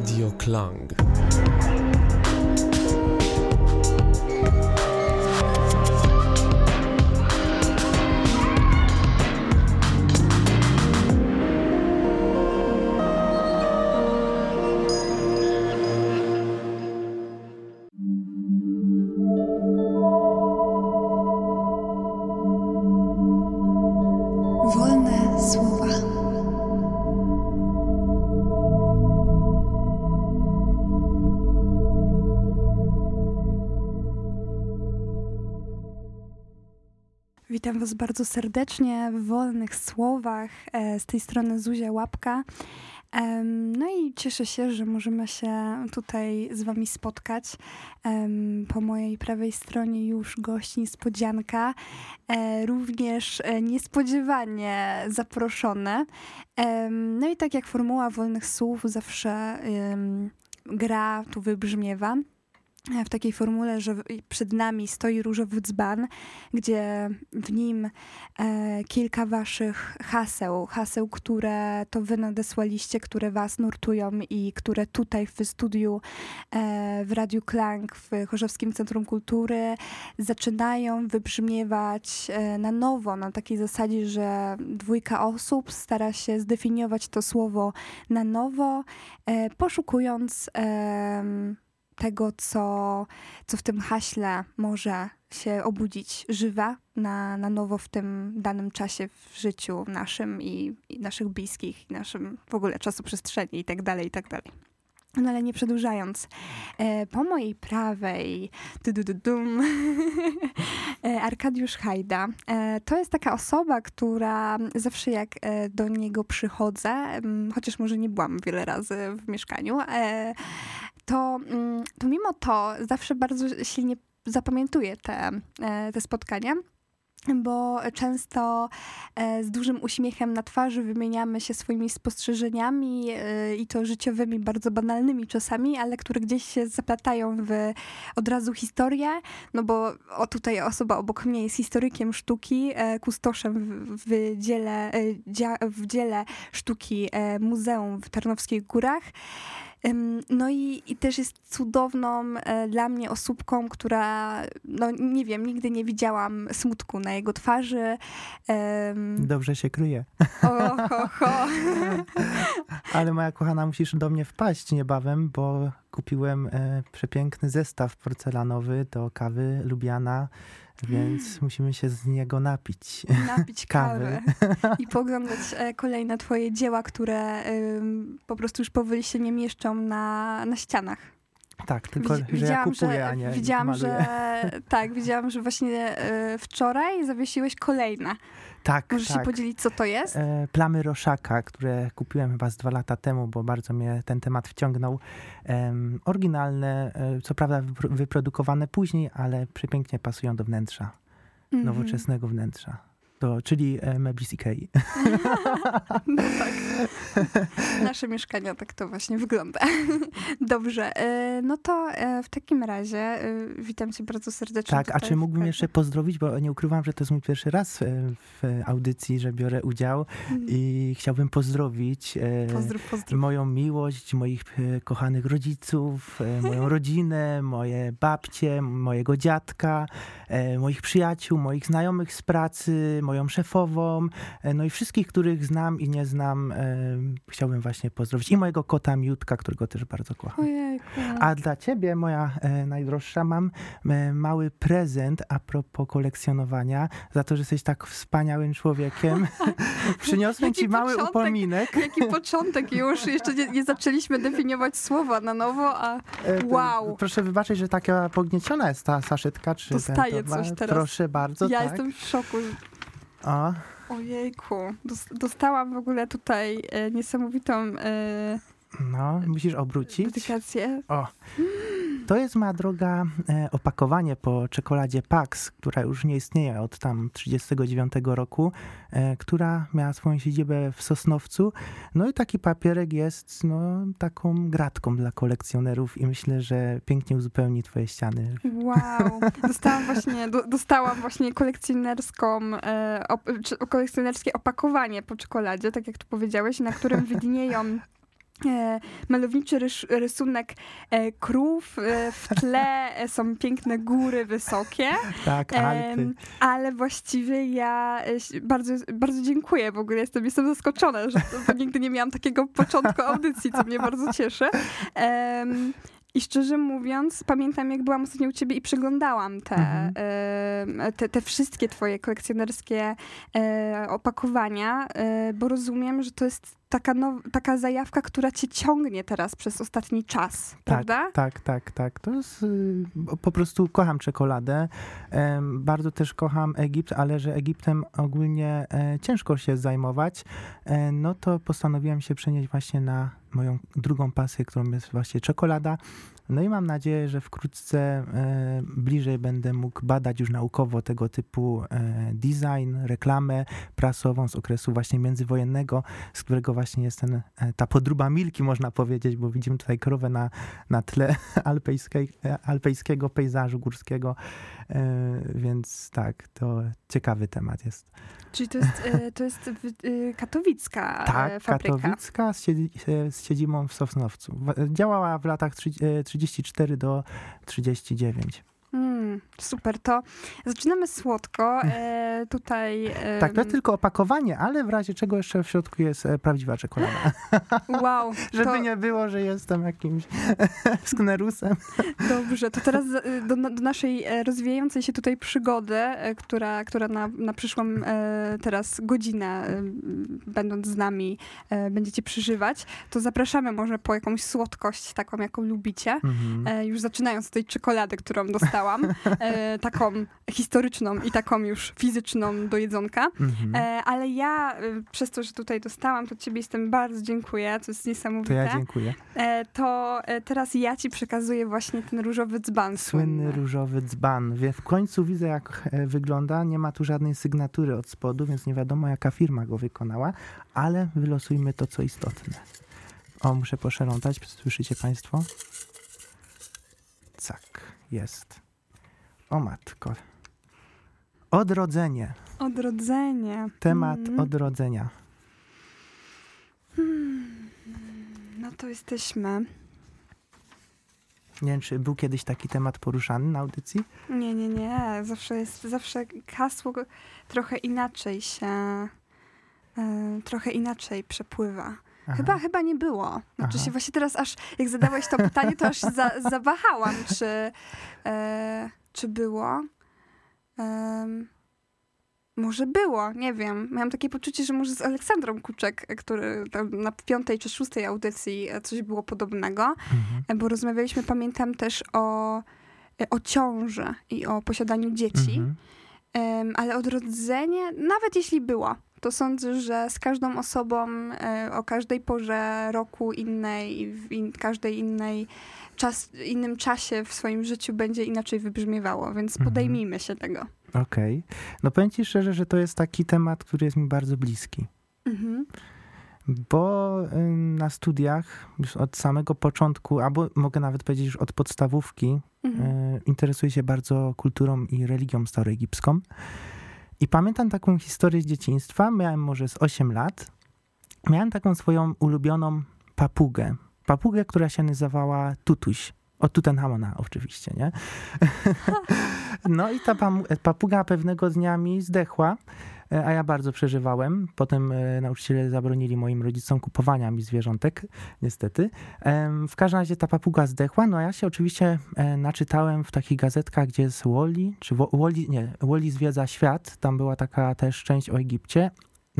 Radio Klang. Witam Was bardzo serdecznie w wolnych słowach. E, Z tej strony Zuzia Łapka. No i cieszę się, że możemy się tutaj z Wami spotkać. Po mojej prawej stronie już gość niespodzianka, e, również e, niespodziewanie zaproszony. Em, No i tak jak formuła wolnych słów zawsze gra tu wybrzmiewa. W takiej formule, że przed nami stoi różowy dzban, gdzie w nim e, kilka waszych haseł, haseł, które to wy nadesłaliście, które was nurtują i które tutaj w studiu e, w Radiu Klang w Chorzowskim Centrum Kultury zaczynają wybrzmiewać e, na nowo, na takiej zasadzie, że dwójka osób stara się zdefiniować to słowo na nowo, e, poszukując tego, co, co w tym haśle może się obudzić żywe na, na nowo w tym danym czasie w życiu naszym i, i naszych bliskich, i naszym w ogóle czasu przestrzeni i tak dalej, i tak dalej. No ale nie przedłużając, e, po mojej prawej du, du, du, dum, e, Arkadiusz Hajda. E, to jest taka osoba, która zawsze jak do niego przychodzę, em, chociaż może nie byłam wiele razy w mieszkaniu, to, mm, to mimo to zawsze bardzo silnie zapamiętuję te, e, te spotkania. Bo często e, z dużym uśmiechem na twarzy wymieniamy się swoimi spostrzeżeniami e, i to życiowymi, bardzo banalnymi czasami, ale które gdzieś się zaplatają w od razu historię. No bo o tutaj osoba obok mnie jest historykiem sztuki, kustoszem w, w, dziele, w dziele sztuki Muzeum w Tarnowskich Górach. No i, i też jest cudowną e, dla mnie osóbką, która, no nie wiem, nigdy nie widziałam smutku na jego twarzy. Dobrze się kryje. o, ho, ho. Ale moja kochana, musisz do mnie wpaść niebawem, bo kupiłem e, przepiękny zestaw porcelanowy do kawy Lubiana, więc musimy się z niego napić. Napić Kawy. kawy i poglądać e, kolejne twoje dzieła, które ym, po prostu już powoli się nie mieszczą na, na ścianach. Tak, tylko Widzi- że ja kupuję, a nie widziałam, maluję. że tak, widziałam, że właśnie e, wczoraj zawiesiłeś kolejne. Tak, Możesz tak. się podzielić, co to jest? E, plamy Roszaka, które kupiłem chyba z dwa lata temu, bo bardzo mnie ten temat wciągnął. Em, oryginalne, e, co prawda wypro- wyprodukowane później, ale przepięknie pasują do wnętrza, Mhm. nowoczesnego wnętrza. Do, czyli mebli z Ikei. No tak. Nasze mieszkania tak to właśnie wygląda. Dobrze, e, no to e, w takim razie e, witam cię bardzo serdecznie. Tak, a czy mógłbym jeszcze pozdrowić, bo nie ukrywam, że to jest mój pierwszy raz w audycji, że biorę udział Mm. i chciałbym pozdrowić Pozdrów, pozdrów. moją miłość, moich kochanych rodziców, moją rodzinę, moje babcie, mojego dziadka, moich przyjaciół, moich znajomych z pracy, moją szefową, e, no i wszystkich, których znam i nie znam, e, chciałbym właśnie pozdrowić. I mojego kota Miutka, którego też bardzo kocham. Ojejku. A dla ciebie, moja e, najdroższa, mam mały prezent a propos kolekcjonowania, za to, że jesteś tak wspaniałym człowiekiem. Przyniosłem ci mały początek. upominek. Jaki początek już, jeszcze nie, nie zaczęliśmy definiować słowa na nowo, a Wow. Proszę wybaczyć, że taka pognieciona jest ta saszetka. Czy Dostaję ten towar. coś teraz. Proszę bardzo, ja tak. jestem w szoku. O, Ojejku, dos- dostałam w ogóle tutaj e, niesamowitą e, no, musisz obrócić. dedykację. O. To jest, moja droga, e, opakowanie po czekoladzie Pax, która już nie istnieje od tam 39 roku, e, która miała swoją siedzibę w Sosnowcu. No i taki papierek jest no, taką gratką dla kolekcjonerów i myślę, że pięknie uzupełni twoje ściany. Wow, dostałam właśnie, do, dostałam właśnie kolekcjonerską, e, op, kolekcjonerskie opakowanie po czekoladzie, tak jak tu powiedziałeś, na którym widnieją malowniczy rys rysunek e, krów, e, w tle e, są piękne góry wysokie. Tak, Alpy. ale właściwie ja e, bardzo, bardzo dziękuję w ogóle, jestem, jestem zaskoczona, że to, nigdy nie miałam takiego początku audycji, co mnie bardzo cieszy. I szczerze mówiąc, pamiętam, jak byłam ostatnio u ciebie i przeglądałam te, mhm. te, te, wszystkie twoje kolekcjonerskie e, opakowania, e, bo rozumiem, że to jest taka, now, taka zajawka, która cię ciągnie teraz przez ostatni czas, tak, prawda? Tak, tak, tak. To jest, y, po prostu kocham czekoladę. Bardzo też kocham Egipt, ale że Egiptem ogólnie e, ciężko się zajmować, e, no to postanowiłem się przenieść właśnie na moją drugą pasję, którą jest właśnie czekolada. No i mam nadzieję, że wkrótce e, bliżej będę mógł badać już naukowo tego typu e, design, reklamę prasową z okresu właśnie międzywojennego, z którego właśnie jest ten, e, ta podruba milki, można powiedzieć, bo widzimy tutaj krowę na, na tle alpejskiej, alpejskiego pejzażu górskiego, więc tak, to ciekawy temat jest. Czyli to jest, to jest katowicka tak, fabryka. katowicka z, z siedzibą w Sosnowcu. Działała w latach 30 34 do 39. Mm, super, to zaczynamy słodko. E, tutaj. E, tak, to jest tylko opakowanie, ale w razie czego jeszcze w środku jest e, prawdziwa czekolada. Wow. Żeby to... nie było, że jestem jakimś sknerusem. Dobrze, to teraz e, do, do, naszej e, rozwijającej się tutaj przygody, która, która na, na przyszłą teraz godzinę, będąc z nami, będziecie przeżywać, to zapraszamy może po jakąś słodkość, taką jaką lubicie. Mhm. już zaczynając od tej czekolady, którą dostałam e, taką historyczną i taką już fizyczną do jedzonka. Mhm. E, ale ja e, przez to, że tutaj dostałam, to ciebie jestem bardzo dziękuję, to jest niesamowite. To ja dziękuję. E, to e, teraz ja ci przekazuję właśnie ten różowy dzban. Słynny, różowy dzban. W końcu widzę, jak e, wygląda. Nie ma tu żadnej sygnatury od spodu, więc nie wiadomo, jaka firma go wykonała, ale wylosujmy to, co istotne. O, muszę poszerątać, słyszycie Państwo? Tak, jest. O matko. Odrodzenie. Odrodzenie. Temat mm. odrodzenia. Hmm. No to jesteśmy. Nie wiem, czy był kiedyś taki temat poruszany na audycji? Nie, nie, nie. Zawsze jest, zawsze hasło trochę inaczej się, e, trochę inaczej przepływa. Chyba, chyba nie było. Znaczy Aha. się właśnie teraz aż, jak zadałeś to pytanie, to aż za, zawahałam, czy, e, czy było. może było, nie wiem. Miałam takie poczucie, że może z Aleksandrą Kuczek, który na piątej czy szóstej audycji coś było podobnego, mhm. bo rozmawialiśmy, pamiętam też o, o ciąży i o posiadaniu dzieci. Mhm. Um, ale odrodzenie, nawet jeśli było, to sądzę, że z każdą osobą e, o każdej porze roku innej i w in, każdej innej czas, innym czasie w swoim życiu będzie inaczej wybrzmiewało, więc mhm. podejmijmy się tego. Okej. Okay. No powiem ci szczerze, że to jest taki temat, który jest mi bardzo bliski. Mhm. Bo na studiach już od samego początku, albo mogę nawet powiedzieć już od podstawówki, mhm. Y, interesuję się bardzo kulturą i religią staroegipską. I pamiętam taką historię z dzieciństwa. Miałem może z 8 lat. Miałem taką swoją ulubioną papugę. Papugę, która się nazywała Tutuś. Od Tutenhamona oczywiście, nie? no i ta papuga pewnego dnia mi zdechła. E, a ja bardzo przeżywałem. Potem e, nauczyciele zabronili moim rodzicom kupowania mi zwierzątek, niestety. W każdym razie ta papuga zdechła, no a ja się oczywiście e, naczytałem w takich gazetkach, gdzie jest Wally, czy Wally, nie, Wally zwiedza świat, tam była taka też część o Egipcie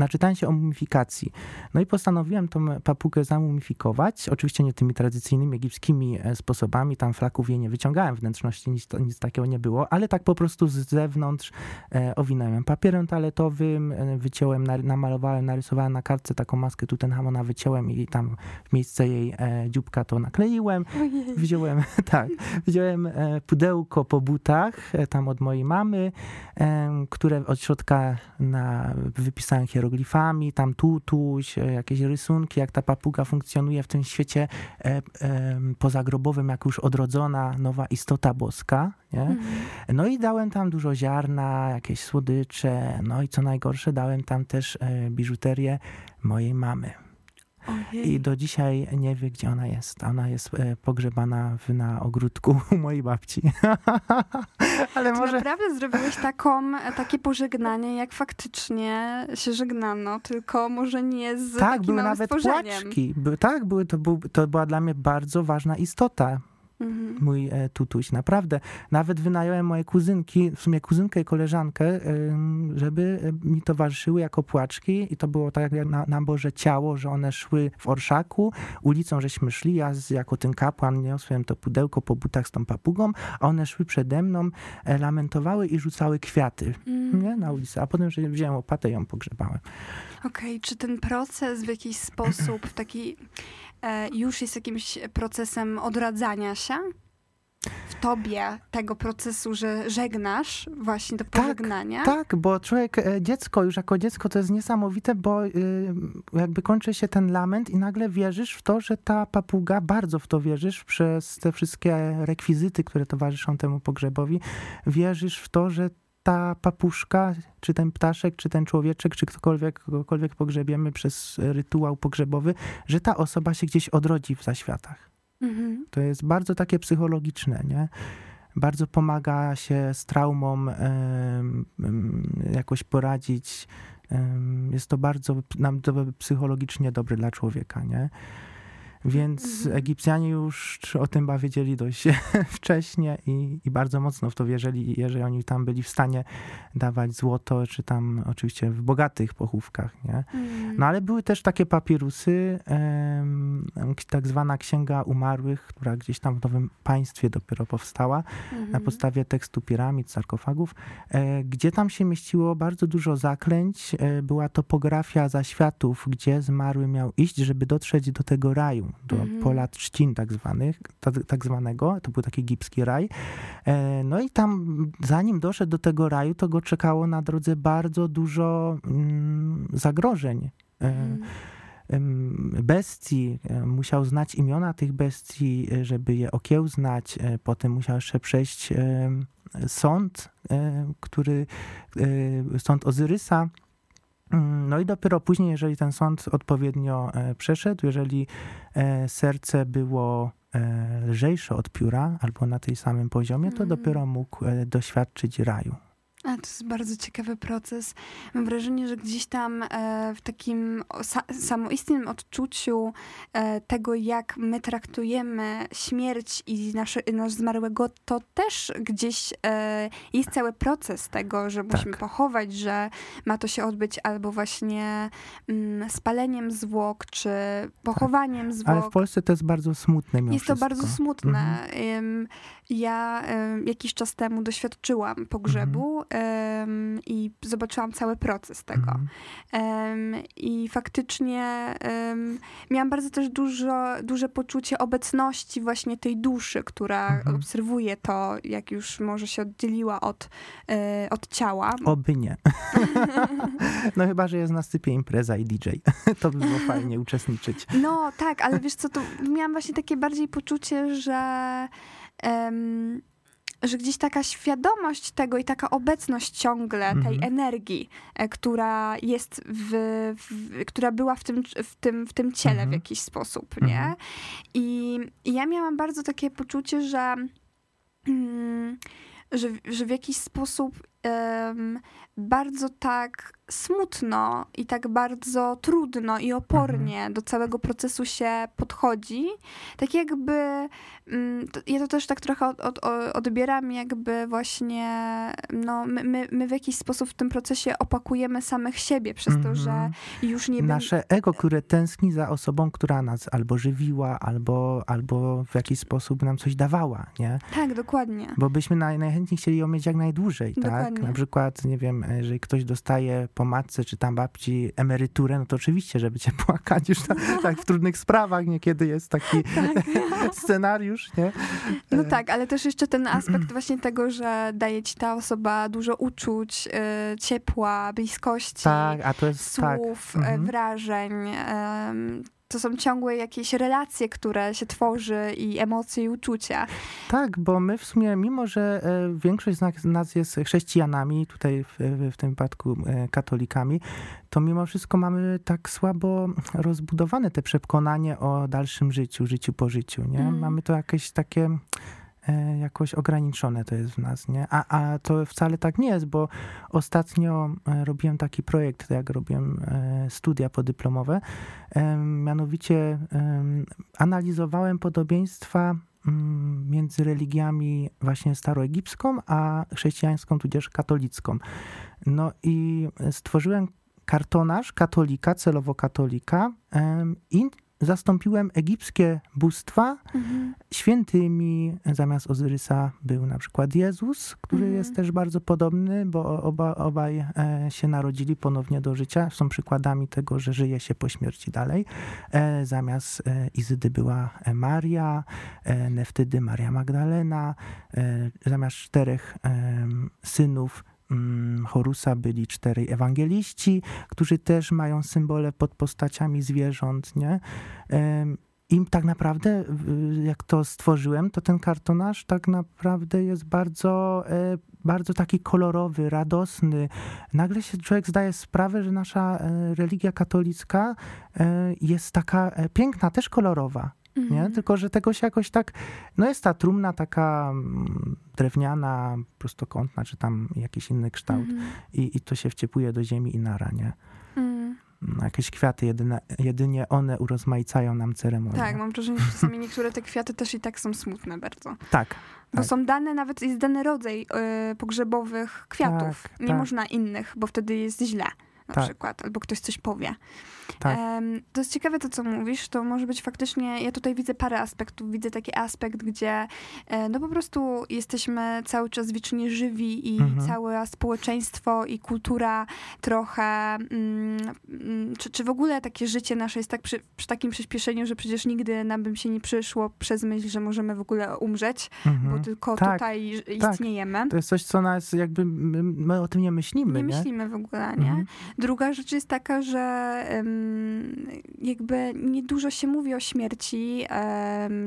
naczytałem się o mumifikacji. No i postanowiłem tą papugę zamumifikować. Oczywiście nie tymi tradycyjnymi egipskimi e, sposobami, tam flaków jej nie wyciągałem wnętrzności, nic, nic takiego nie było, ale tak po prostu z zewnątrz e, owinąłem papierem toaletowym, e, wyciąłem, namalowałem, narysowałem na kartce taką maskę Tutenhamona, wyciąłem i tam w miejsce jej dzióbka to nakleiłem. Wziąłem, tak, wziąłem pudełko po butach, tam od mojej mamy, które od środka na, wypisałem hieroglify hieroglifami, tam tutuś, jakieś rysunki, jak ta papuga funkcjonuje w tym świecie e, e, pozagrobowym, jak już odrodzona nowa istota boska. Nie? Mhm. No i dałem tam dużo ziarna, jakieś słodycze, no i co najgorsze, dałem tam też e, biżuterię mojej mamy. Ojej. I do dzisiaj nie wie, gdzie ona jest. Ona jest e, pogrzebana w, na ogródku u mojej babci. Ale Czy może... naprawdę zrobiłeś taką, takie pożegnanie, jak faktycznie się żegnano, tylko może nie z Tak, takim były nawet stworzeniem. płaczki. By, tak, były, to, był, to była dla mnie bardzo ważna istota. Mhm. mój e, tutuś, naprawdę. Nawet wynająłem moje kuzynki, w sumie kuzynkę i koleżankę, żeby e, mi towarzyszyły jako płaczki i to było tak jak na, na Boże Ciało, że one szły w orszaku, ulicą żeśmy szli, ja z, jako ten kapłan niosłem to pudełko po butach z tą papugą, a one szły przede mną, e, lamentowały i rzucały kwiaty Mm. nie, na ulicy, a potem, że wziąłem łopatę i ją pogrzebałem. Okej, czy ten proces w jakiś sposób taki e, już jest jakimś procesem odradzania się? W tobie tego procesu, że żegnasz właśnie do Tak, pożegnania? Tak, bo człowiek, e, dziecko, już jako dziecko to jest niesamowite, bo y, jakby kończy się ten lament i nagle wierzysz w to, że ta papuga, bardzo w to wierzysz przez te wszystkie rekwizyty, które towarzyszą temu pogrzebowi, wierzysz w to, że ta papuszka, czy ten ptaszek, czy ten człowieczek, czy ktokolwiek, kogokolwiek pogrzebiemy przez rytuał pogrzebowy, że ta osoba się gdzieś odrodzi w zaświatach. Mhm. To jest bardzo takie psychologiczne, nie? Bardzo pomaga się z traumą jakoś poradzić. Jest to bardzo nam psychologicznie dobre dla człowieka, nie? Więc. Egipcjanie już o tym chyba wiedzieli dość wcześnie i, i bardzo mocno w to wierzyli, jeżeli oni tam byli w stanie dawać złoto, czy tam oczywiście w bogatych pochówkach, nie? Mm. No ale były też takie papirusy, tak zwana Księga Umarłych, która gdzieś tam w Nowym Państwie dopiero powstała, na Mhm. podstawie tekstu piramid, sarkofagów, e, gdzie tam się mieściło bardzo dużo zaklęć. E, była topografia zaświatów, gdzie zmarły miał iść, żeby dotrzeć do tego raju, do Mhm. pola trzcin tak zwanych, tak, tak zwanego. To był taki egipski raj. E, no i tam, zanim doszedł do tego raju, to go czekało na drodze bardzo dużo mm, zagrożeń. E, Mhm. bestii, e, musiał znać imiona tych bestii, żeby je okiełznać. Potem musiał jeszcze przejść sąd, który, sąd Ozyrysa. Mm, No i dopiero później, jeżeli ten sąd odpowiednio e, przeszedł, jeżeli e, serce było e, lżejsze od pióra albo na tej samym poziomie, to Mhm. dopiero mógł doświadczyć raju. A to jest bardzo ciekawy proces. Mam wrażenie, że gdzieś tam e, w takim samoistnym odczuciu e, tego, jak my traktujemy śmierć i nasze, nasz zmarłego, to też gdzieś e, jest cały proces tego, że musimy Tak. pochować, że ma to się odbyć albo właśnie mm, spaleniem zwłok, czy pochowaniem zwłok. Ale w Polsce to jest bardzo smutne Jest to wszystko. bardzo smutne. Ym, Ja jakiś czas temu doświadczyłam pogrzebu ym, i zobaczyłam cały proces tego. Mhm. Ym, I faktycznie ym, miałam bardzo też dużo, duże poczucie obecności właśnie tej duszy, która Mhm. obserwuje to, jak już może się oddzieliła od, y, od ciała. Oby nie. No chyba, że jest na stypie impreza i DJ. To by było fajnie uczestniczyć. No tak, ale wiesz co, to miałam właśnie takie bardziej poczucie, że, em, że gdzieś taka świadomość tego i taka obecność ciągle tej Mhm. energii, e, która jest w, w, która była w tym, w tym, w tym ciele w Mhm. jakiś sposób, nie? Mhm. I, I ja miałam bardzo takie poczucie, że, mm, że, że w jakiś sposób em, bardzo tak smutno i tak bardzo trudno i opornie Mhm. do całego procesu się podchodzi. Tak jakby, mm, ja to też tak trochę od, od, odbieram, jakby właśnie, no, my, my, my w jakiś sposób w tym procesie opakujemy samych siebie przez to, że Mhm. już nie. Nasze ego, które tęskni za osobą, która nas albo żywiła, albo, albo w jakiś sposób nam coś dawała, nie? Tak, dokładnie. Bo byśmy naj, najchętniej chcieli ją mieć jak najdłużej, tak? Dokładnie. Na przykład, nie wiem, jeżeli ktoś dostaje po matce czy tam babci emeryturę, no to oczywiście, żeby cię płakać już tak, tak w trudnych sprawach niekiedy jest taki scenariusz, nie? No tak, ale też jeszcze ten aspekt właśnie tego, że daje ci ta osoba dużo uczuć, y, ciepła, bliskości, Tak, a to jest tak. słów, y, wrażeń. To są ciągłe jakieś relacje, które się tworzy i emocje i uczucia. Tak, bo my w sumie, mimo że e, większość z nas jest chrześcijanami, tutaj w, w tym wypadku e, katolikami, to mimo wszystko mamy tak słabo rozbudowane te przekonanie o dalszym życiu, życiu po życiu, nie? Mm. Mamy to jakieś takie jakoś ograniczone to jest w nas, nie? A, a to wcale tak nie jest, bo ostatnio e, robiłem taki projekt, jak robiłem e, studia podyplomowe, mianowicie analizowałem podobieństwa mm, między religiami właśnie staroegipską, a chrześcijańską, tudzież katolicką. No i stworzyłem kartonaż katolika, celowo katolika i zastąpiłem egipskie bóstwa mhm. świętymi. Zamiast Ozyrysa był na przykład Jezus, który mhm. jest też bardzo podobny, bo oba, obaj e, się narodzili ponownie do życia. Są przykładami tego, że żyje się po śmierci dalej. E, zamiast e, Izydy była Maria, Neftydy Maria Magdalena. Zamiast czterech synów Horusa byli czterej ewangeliści, którzy też mają symbole pod postaciami zwierząt, nie? I tak naprawdę, jak to stworzyłem, to ten kartonaż tak naprawdę jest bardzo, e, bardzo taki kolorowy, radosny. Nagle się człowiek zdaje sprawę, że nasza e, religia katolicka e, jest taka piękna, też kolorowa. Nie? Mhm. Tylko, że tego się jakoś tak, no jest ta trumna taka mm, drewniana, prostokątna, czy tam jakiś inny kształt mm. i, i to się wciepuje do ziemi i nara, nie? Mm. No, jakieś kwiaty, jedyne, jedynie one urozmaicają nam ceremonię. Tak, mam wrażenie, że czasami niektóre te kwiaty też i tak są smutne bardzo. Tak. Bo tak. są dane, nawet jest dany rodzaj y, pogrzebowych kwiatów. Tak, nie tak. można innych, bo wtedy jest źle na tak. przykład, albo ktoś coś powie. Tak. Um, to jest ciekawe to, co mówisz. To może być faktycznie, ja tutaj widzę parę aspektów. Widzę taki aspekt, gdzie e, no po prostu jesteśmy cały czas wiecznie żywi i mhm. całe społeczeństwo i kultura trochę, mm, mm, czy, czy w ogóle takie życie nasze jest tak przy, przy, takim przyspieszeniu, że przecież nigdy nam by się nie przyszło przez myśl, że możemy w ogóle umrzeć, mhm. bo tylko tak. tutaj tak. istniejemy. To jest coś, co nas jakby, my, my o tym nie myślimy. Nie, nie? myślimy w ogóle, nie? Mhm. Druga rzecz jest taka, że jakby niedużo się mówi o śmierci,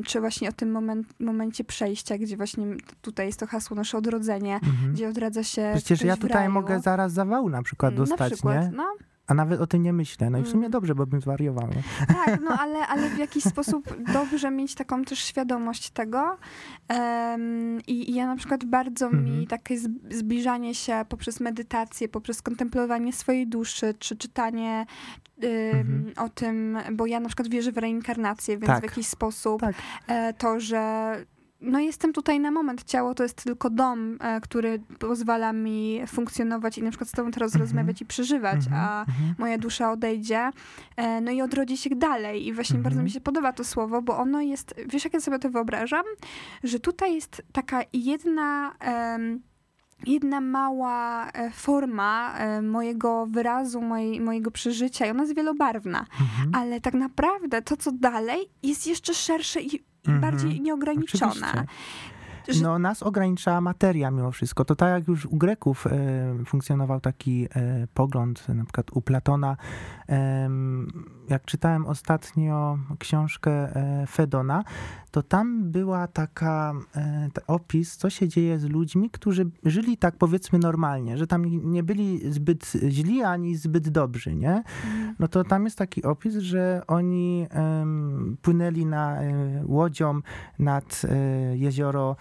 czy właśnie o tym moment, momencie przejścia, gdzie właśnie tutaj jest to hasło nasze odrodzenie, mhm. gdzie odradza się. Przecież ja tutaj mogę zaraz zawału na przykład dostać, na przykład, nie? No. A nawet o tym nie myślę. No i w sumie mm. dobrze, bo bym zwariował. Tak, no ale, ale w jakiś sposób dobrze mieć taką też świadomość tego. Um, i, i, ja na przykład bardzo mi mhm. takie zbliżanie się poprzez medytację, poprzez kontemplowanie swojej duszy, czy czytanie mhm. o tym, bo ja na przykład wierzę w reinkarnację, więc tak. w jakiś sposób tak. E, to, że no jestem tutaj na moment. Ciało to jest tylko dom, e, który pozwala mi funkcjonować i na przykład z tobą teraz mm -hmm. rozmawiać i przeżywać, mm -hmm. a mm -hmm. moja dusza odejdzie, e, no i odrodzi się dalej. I właśnie bardzo mi się podoba to słowo, bo ono jest, wiesz jak ja sobie to wyobrażam? Że tutaj jest taka jedna... Um, jedna mała e, forma mojego wyrazu, mojej, mojego przeżycia i ona jest wielobarwna, mhm. ale tak naprawdę to, co dalej, jest jeszcze szersze i mm -hmm. bardziej nieograniczona. Oczywiście. No, nas ograniczała materia mimo wszystko. To tak jak już u Greków e, funkcjonował taki e, pogląd, na przykład u Platona. Jak czytałem ostatnio książkę e, Fedona, to tam była taka e, opis, co się dzieje z ludźmi, którzy żyli tak powiedzmy normalnie, że tam nie byli zbyt źli ani zbyt dobrzy, nie? Mhm. No to tam jest taki opis, że oni płynęli na e, łodzią nad jezioro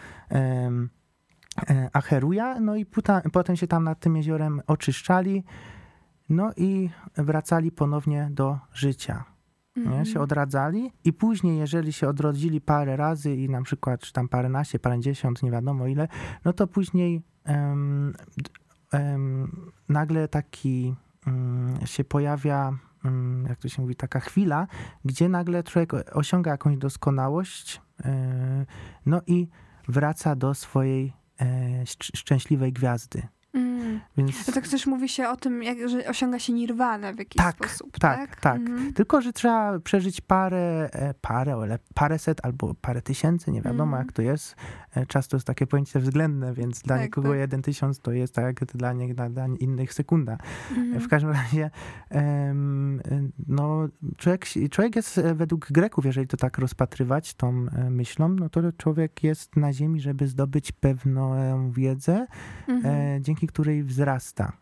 Acheruja, no i potem się tam nad tym jeziorem oczyszczali, no i wracali ponownie do życia. Nie, się mhm. odradzali i później, jeżeli się odrodzili parę razy i na przykład czy tam paręnaście, parędziesiąt, nie wiadomo ile, no to później um, um, nagle taki um, się pojawia, mm, jak to się mówi, taka chwila, gdzie nagle człowiek osiąga jakąś doskonałość, yy, no i wraca do swojej yy, szczęśliwej gwiazdy. Mm. Więc... No tak też mówi się o tym, jak, że osiąga się nirwanę w jakiś tak, sposób. Tak, tak. tak. Mhm. Tylko, że trzeba przeżyć parę, e, parę, ale parę set albo parę tysięcy, nie wiadomo mhm. jak to jest. E, czas to jest takie pojęcie względne, więc dla tak, nikogo tak. jeden tysiąc to jest tak jak dla, nie, dla, dla innych sekunda. Mhm. W każdym razie no, człowiek, człowiek jest według Greków, jeżeli to tak rozpatrywać tą myślą, no to człowiek jest na ziemi, żeby zdobyć pewną wiedzę, mhm. Dzięki której wzrasta.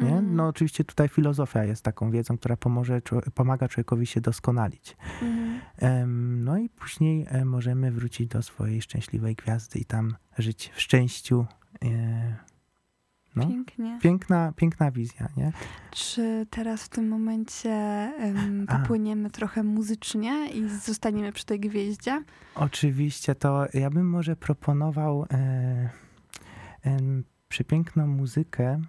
Nie? Mhm. No oczywiście tutaj filozofia jest taką wiedzą, która pomoże, pomaga człowiekowi się doskonalić. Mhm. No i później e, możemy wrócić do swojej szczęśliwej gwiazdy i tam żyć w szczęściu. E, no, Pięknie. Piękna, piękna wizja, nie? Czy teraz w tym momencie um, popłyniemy A. trochę muzycznie i zostaniemy przy tej gwieździe? Oczywiście, to ja bym może proponował e, e, przepiękną muzykę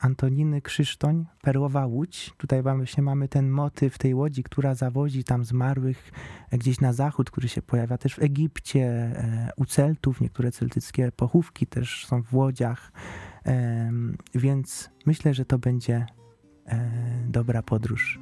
Antoniny Krzysztoń, Perłowa Łódź. Tutaj właśnie mamy ten motyw tej łodzi, która zawozi tam zmarłych e, gdzieś na zachód, który się pojawia też w Egipcie, e, u Celtów. Niektóre celtyckie pochówki też są w łodziach. Więc myślę, że to będzie e, dobra podróż.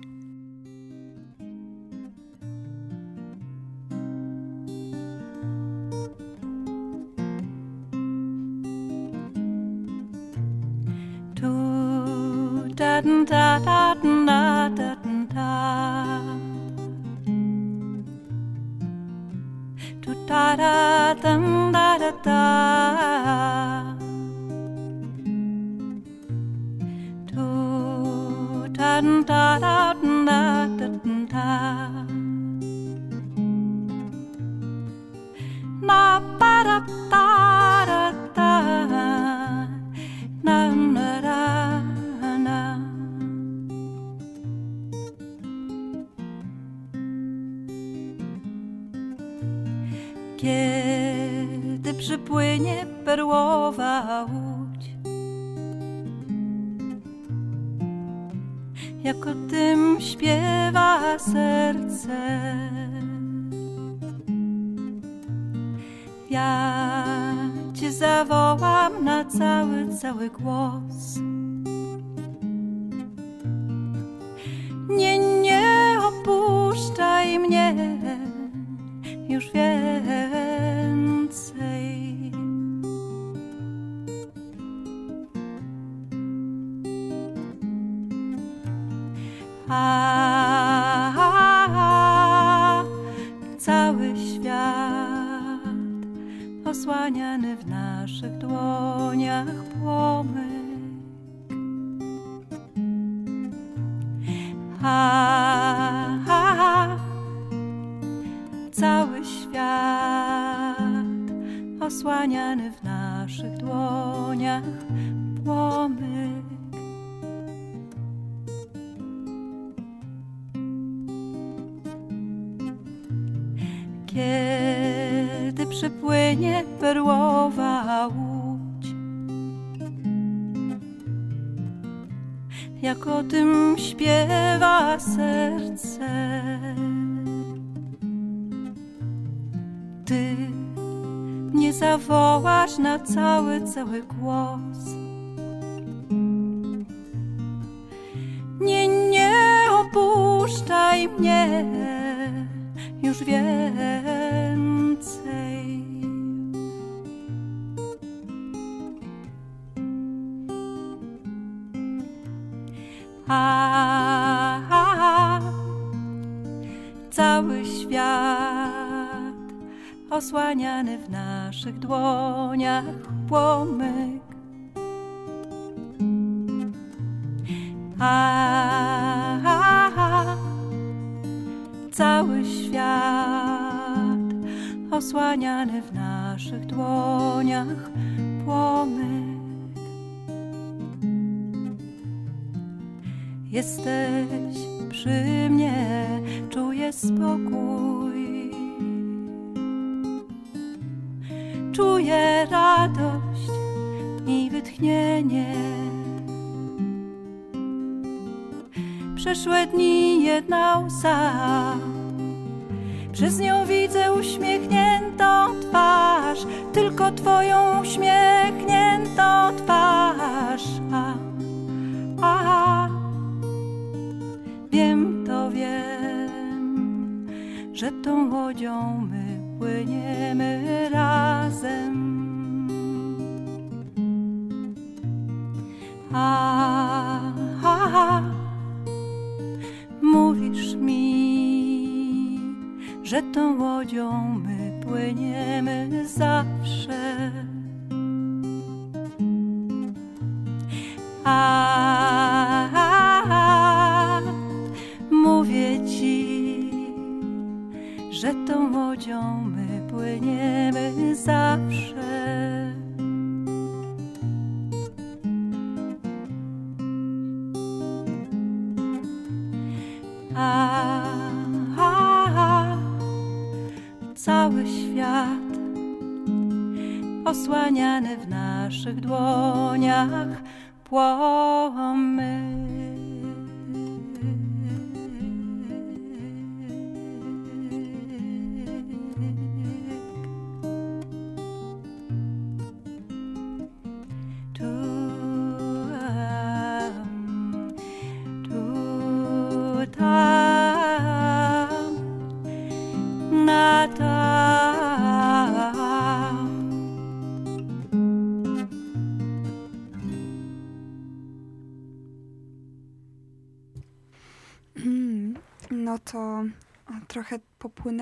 Osłaniany w naszych dłoniach płomyk. Kiedy przypłynie perłowa łódź, jak o tym śpiewa serce. Zawołasz na cały, cały głos. Nie, nie opuszczaj mnie już więcej. Osłaniany w naszych dłoniach płomyk. A, a, a, cały świat osłaniany w naszych dłoniach płomyk. Jesteś przy mnie, czuję spokój. Wytchnienie. Przeszłe dni jedna łza, przez nią widzę uśmiechniętą twarz, tylko twoją uśmiechniętą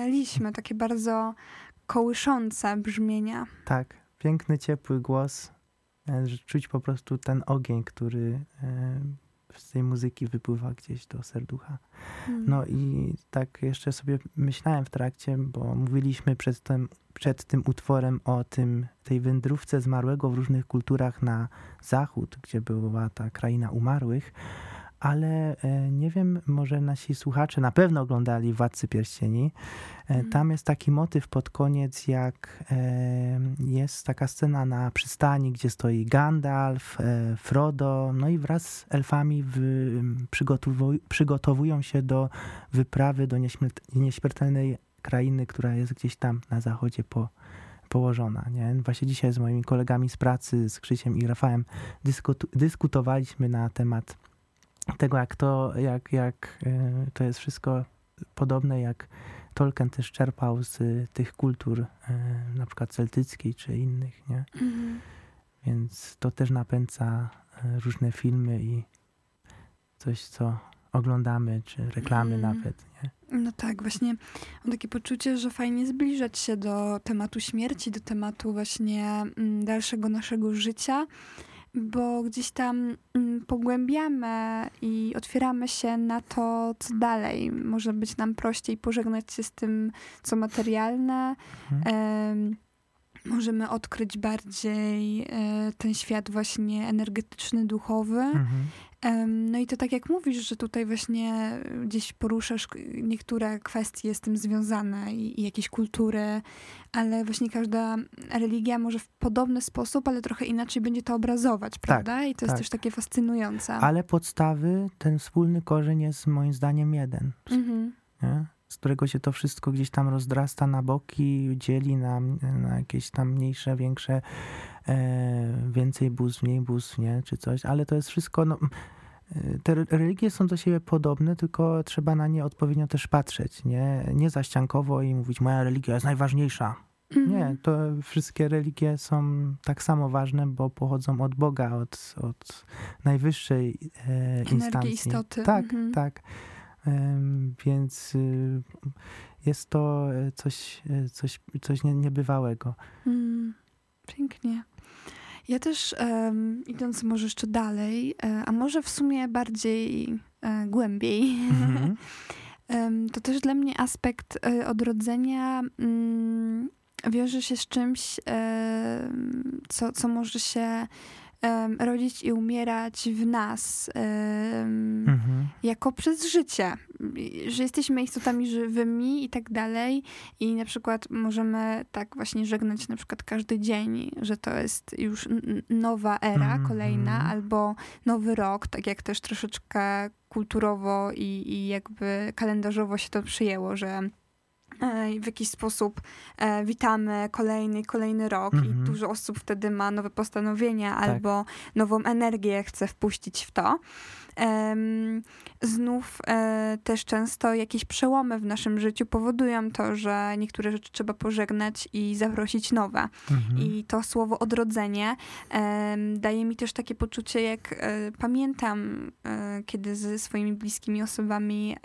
popłynęliśmy, takie bardzo kołyszące brzmienia. Tak, piękny, ciepły głos, e, czuć po prostu ten ogień, który e, z tej muzyki wypływa gdzieś do serducha. Mm. No i tak jeszcze sobie myślałem w trakcie, bo mówiliśmy przed tym, przed tym utworem o tym, tej wędrówce zmarłego w różnych kulturach na zachód, gdzie była ta kraina umarłych, ale e, nie wiem, może nasi słuchacze na pewno oglądali Władcy Pierścieni. E, Mhm. Tam jest taki motyw pod koniec, jak e, jest taka scena na przystani, gdzie stoi Gandalf, Frodo, no i wraz z elfami przygotowuj, przygotowują się do wyprawy do nieśmiert, nieśmiertelnej krainy, która jest gdzieś tam na zachodzie po, położona. Nie? Właśnie dzisiaj z moimi kolegami z pracy, z Krzysiem i Rafałem dyskutu, dyskutowaliśmy na temat tego, jak to, jak, jak e, to jest wszystko podobne, jak Tolkien też czerpał z tych kultur, e, na przykład celtyckiej czy innych, nie? Mhm. Więc to też napędza e, różne filmy i coś, co oglądamy, czy reklamy Mm. nawet, nie? No tak, właśnie mam takie poczucie, że fajnie zbliżać się do tematu śmierci, do tematu właśnie mm, dalszego naszego życia, bo gdzieś tam mm, pogłębiamy i otwieramy się na to, co dalej. Może być nam prościej pożegnać się z tym, co materialne. Mhm. Em, możemy odkryć bardziej e, ten świat właśnie energetyczny, duchowy. Mhm. No i to tak jak mówisz, że tutaj właśnie gdzieś poruszasz niektóre kwestie z tym związane i, i jakieś kultury, ale właśnie każda religia może w podobny sposób, ale trochę inaczej będzie to obrazować, prawda? I to jest tak. też takie fascynujące. Ale podstawy, ten wspólny korzeń jest moim zdaniem jeden, Mhm. nie? Z którego się to wszystko gdzieś tam rozdrasta na boki, dzieli na, na jakieś tam mniejsze, większe, e, więcej bóstw, mniej bóstw, nie? czy coś, ale to jest wszystko, no, te re- religie są do siebie podobne, tylko trzeba na nie odpowiednio też patrzeć, nie, nie zaściankowo i mówić, moja religia jest najważniejsza. Mhm. Nie, to wszystkie religie są tak samo ważne, bo pochodzą od Boga, od, od najwyższej e, instancji. istoty. Tak, Mhm. tak. Więc y, jest to e, coś, e, coś, coś nie, niebywałego. Mm, pięknie. Ja też em, idąc może jeszcze dalej, e, a może w sumie bardziej e, głębiej, Mhm. Em, To też dla mnie aspekt odrodzenia mm, wiąże się z czymś, co, co może się em, rodzić i umierać w nas em, Mhm. jako przez życie. Że jesteśmy istotami żywymi i tak dalej. I na przykład możemy tak właśnie żegnać na przykład każdy dzień, że to jest już nowa era, Mhm. kolejna, albo nowy rok, tak jak też troszeczkę kulturowo i, i jakby kalendarzowo się to przyjęło, że w jakiś sposób e, witamy kolejny, kolejny rok Mhm. i dużo osób wtedy ma nowe postanowienia albo nową energię chce wpuścić w to. Em, znów e, też często jakieś przełomy w naszym życiu powodują to, że niektóre rzeczy trzeba pożegnać i zaprosić nowe. Mhm. I to słowo odrodzenie em, daje mi też takie poczucie, jak e, pamiętam, e, kiedy ze swoimi bliskimi osobami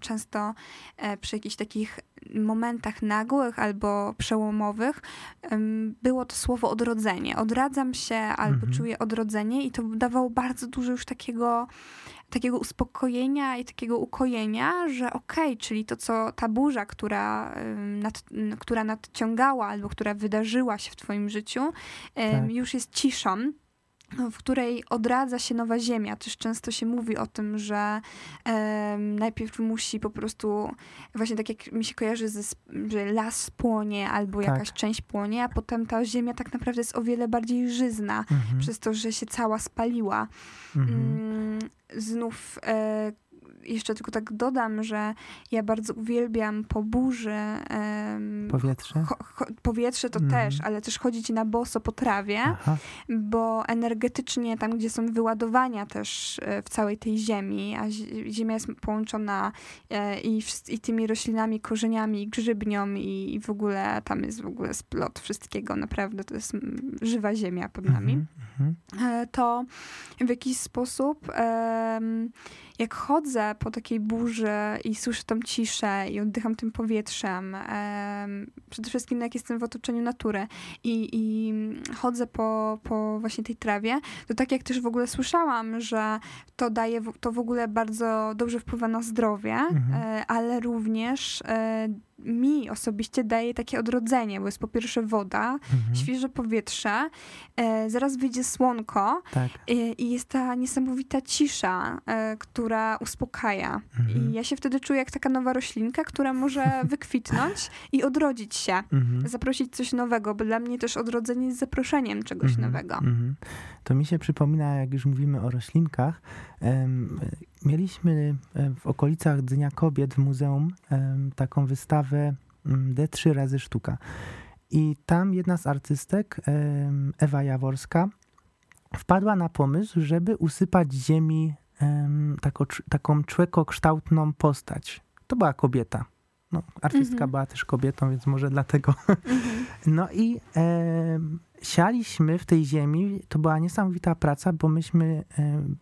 często e, przy jakichś takich momentach nagłych albo przełomowych było to słowo odrodzenie. Odradzam się albo Mhm. czuję odrodzenie i to dawało bardzo dużo już takiego takiego uspokojenia i takiego ukojenia, że okej, czyli to, co ta burza, która, nad, która nadciągała albo która wydarzyła się w twoim życiu, Tak. już jest ciszą, w której odradza się nowa ziemia. Też często się mówi o tym, że najpierw musi po prostu, właśnie tak jak mi się kojarzy, ze, że las płonie albo Tak. jakaś część płonie, a potem ta ziemia tak naprawdę jest o wiele bardziej żyzna, Mhm. przez to, że się cała spaliła. Mhm. Mm, znów e, jeszcze tylko tak dodam, że ja bardzo uwielbiam po burzy em, Powietrze? cho, cho, powietrze to Mhm. też, ale też chodzić na boso po trawie, Aha. bo energetycznie tam, gdzie są wyładowania też e, w całej tej ziemi, a zi- ziemia jest połączona e, i, i tymi roślinami, korzeniami, grzybnią i, i w ogóle tam jest w ogóle splot wszystkiego, naprawdę to jest mm, żywa ziemia pod nami. Mhm. e, to w jakiś sposób, jak chodzę po takiej burzy i słyszę tą ciszę i oddycham tym powietrzem, em, przede wszystkim jak jestem w otoczeniu natury i, i chodzę po, po właśnie tej trawie, to tak jak też w ogóle słyszałam, że to daje, to w ogóle bardzo dobrze wpływa na zdrowie, Mhm. e, ale również e, mi osobiście daje takie odrodzenie, bo jest po pierwsze woda, Mhm. świeże powietrze, e, zaraz wyjdzie słonko Tak. e, i jest ta niesamowita cisza, e, która uspokaja. Mhm. I ja się wtedy czuję jak taka nowa roślinka, która może wykwitnąć i odrodzić się. Mhm. Zaprosić coś nowego, bo dla mnie też odrodzenie jest zaproszeniem czegoś Mhm, nowego. mhm. To mi się przypomina, jak już mówimy o roślinkach, em, mieliśmy em, w okolicach Dnia Kobiet w muzeum em, taką wystawę mm, D3 razy sztuka. I tam jedna z artystek, em, Ewa Jaworska, wpadła na pomysł, żeby usypać ziemi em, tako, taką człekokształtną postać. To była kobieta. No, artystka Mhm. była też kobietą, więc może dlatego Mhm. no i em, sialiśmy w tej ziemi. To była niesamowita praca, bo myśmy em,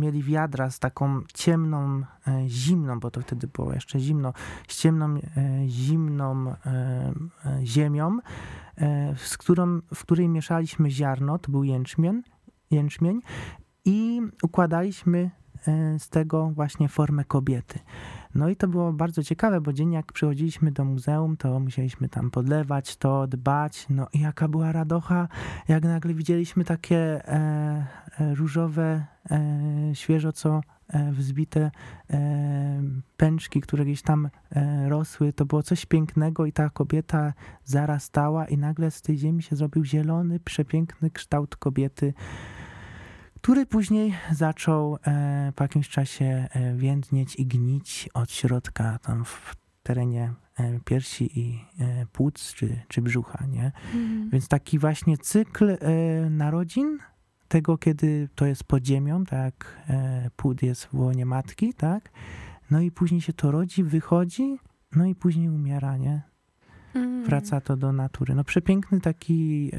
mieli wiadra z taką ciemną, e, zimną, bo to wtedy było jeszcze zimno, z ciemną, e, zimną e, e, ziemią, e, z którą, w której mieszaliśmy ziarno, to był jęczmień, jęczmień i układaliśmy e, z tego właśnie formę kobiety. No i to było bardzo ciekawe, bo dzień jak przychodziliśmy do muzeum, to musieliśmy tam podlewać to, dbać. No i jaka była radocha, jak nagle widzieliśmy takie e, e, różowe, e, świeżo co e, wzbite e, pęczki, które gdzieś tam rosły. To było coś pięknego i ta kobieta zarastała i nagle z tej ziemi się zrobił zielony, przepiękny kształt kobiety który później zaczął e, po jakimś czasie e, więdnieć i gnić od środka tam w terenie e, piersi i płuc czy, czy brzucha, nie? Mhm. Więc taki właśnie cykl narodzin, tego kiedy to jest pod ziemią, tak, płód jest w łonie matki, tak, no i później się to rodzi, wychodzi, no i później umiera, nie? Mhm. wraca to do natury. No przepiękny taki,